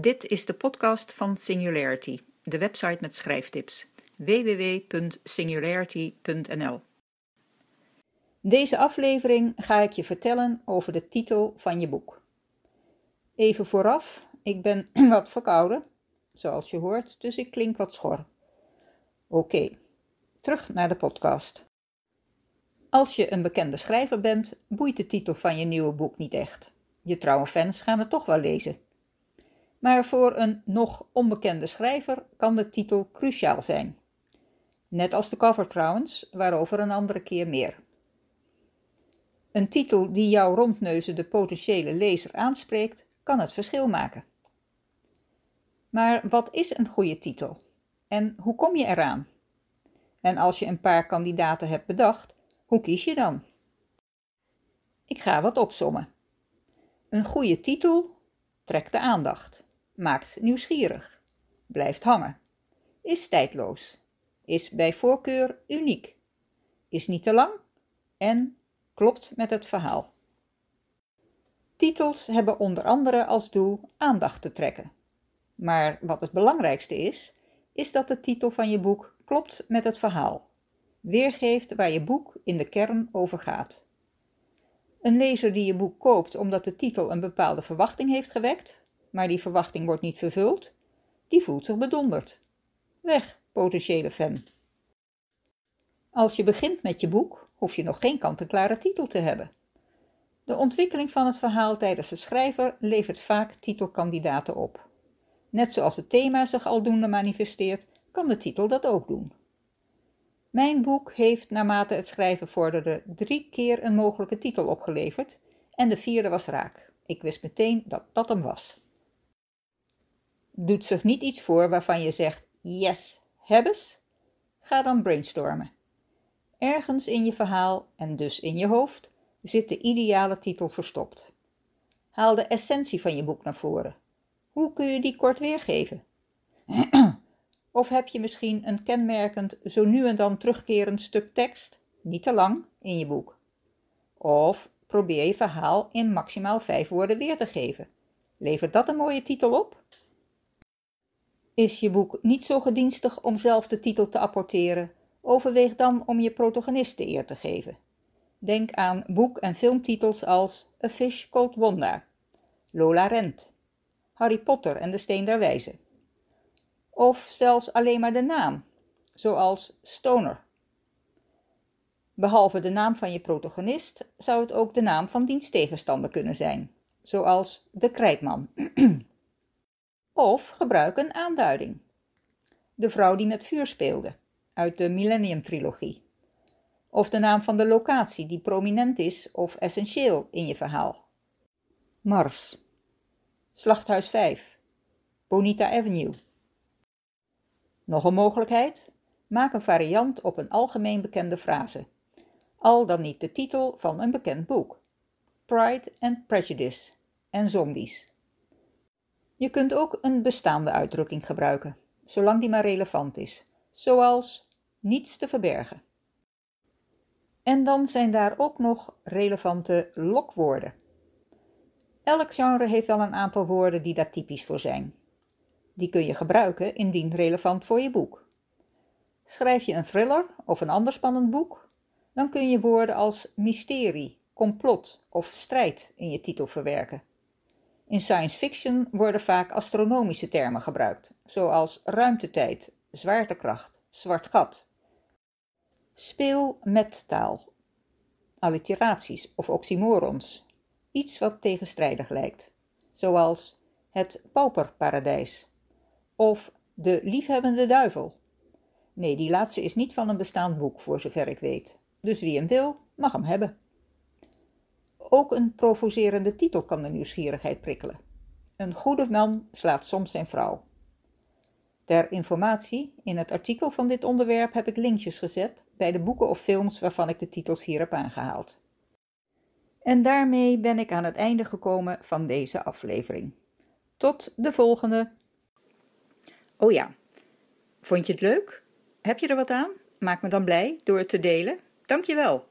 Dit is de podcast van Singularity, de website met schrijftips. www.singularity.nl Deze aflevering ga ik je vertellen over de titel van je boek. Even vooraf, ik ben wat verkouden, zoals je hoort, dus ik klink wat schor. Oké, terug naar de podcast. Als je een bekende schrijver bent, boeit de titel van je nieuwe boek niet echt. Je trouwe fans gaan het toch wel lezen. Maar voor een nog onbekende schrijver kan de titel cruciaal zijn. Net als de cover trouwens, waarover een andere keer meer. Een titel die jouw rondneuzen de potentiële lezer aanspreekt, kan het verschil maken. Maar wat is een goede titel? En hoe kom je eraan? En als je een paar kandidaten hebt bedacht, hoe kies je dan? Ik ga wat opsommen. Een goede titel trekt de aandacht, maakt nieuwsgierig, blijft hangen, is tijdloos, is bij voorkeur uniek, is niet te lang en klopt met het verhaal. Titels hebben onder andere als doel aandacht te trekken. Maar wat het belangrijkste is, is dat de titel van je boek klopt met het verhaal, weergeeft waar je boek in de kern over gaat. Een lezer die je boek koopt omdat de titel een bepaalde verwachting heeft gewekt, maar die verwachting wordt niet vervuld, die voelt zich bedonderd. Weg, potentiële fan. Als je begint met je boek, hoef je nog geen kant-en-klare titel te hebben. De ontwikkeling van het verhaal tijdens het schrijven levert vaak titelkandidaten op. Net zoals het thema zich aldoende manifesteert, kan de titel dat ook doen. Mijn boek heeft naarmate het schrijven vorderde drie keer een mogelijke titel opgeleverd en de vierde was raak. Ik wist meteen dat dat hem was. Doet zich niet iets voor waarvan je zegt yes, hebbes? Ga dan brainstormen. Ergens in je verhaal en dus in je hoofd zit de ideale titel verstopt. Haal de essentie van je boek naar voren. Hoe kun je die kort weergeven? Of heb je misschien een kenmerkend, zo nu en dan terugkerend stuk tekst, niet te lang, in je boek? Of probeer je verhaal in maximaal vijf woorden weer te geven. Levert dat een mooie titel op? Is je boek niet zo gedienstig om zelf de titel te apporteren? Overweeg dan om je protagonist de eer te geven. Denk aan boek- en filmtitels als A Fish Called Wanda, Lola Rent, Harry Potter en de Steen der Wijzen of zelfs alleen maar de naam, zoals Stoner. Behalve de naam van je protagonist zou het ook de naam van diens tegenstander kunnen zijn, zoals de krijtman. of gebruik een aanduiding. De vrouw die met vuur speelde, uit de Millennium Trilogie. Of de naam van de locatie die prominent is of essentieel in je verhaal. Mars. Slachthuis 5. Bonita Avenue. Nog een mogelijkheid? Maak een variant op een algemeen bekende frase. Al dan niet de titel van een bekend boek. Pride and Prejudice en zombies. Je kunt ook een bestaande uitdrukking gebruiken, zolang die maar relevant is, zoals niets te verbergen. En dan zijn daar ook nog relevante lokwoorden. Elk genre heeft wel een aantal woorden die daar typisch voor zijn. Die kun je gebruiken indien relevant voor je boek. Schrijf je een thriller of een ander spannend boek, dan kun je woorden als mysterie, complot of strijd in je titel verwerken. In science fiction worden vaak astronomische termen gebruikt, zoals ruimtetijd, zwaartekracht, zwart gat. Speel met taal, alliteraties of oxymorons, iets wat tegenstrijdig lijkt, zoals het pauperparadijs of De liefhebbende duivel. Nee, die laatste is niet van een bestaand boek, voor zover ik weet. Dus wie hem wil, mag hem hebben. Ook een provocerende titel kan de nieuwsgierigheid prikkelen. Een goede man slaat soms zijn vrouw. Ter informatie, in het artikel van dit onderwerp heb ik linkjes gezet bij de boeken of films waarvan ik de titels hier heb aangehaald. En daarmee ben ik aan het einde gekomen van deze aflevering. Tot de volgende! Oh ja, vond je het leuk? Heb je er wat aan? Maak me dan blij door het te delen. Dankjewel.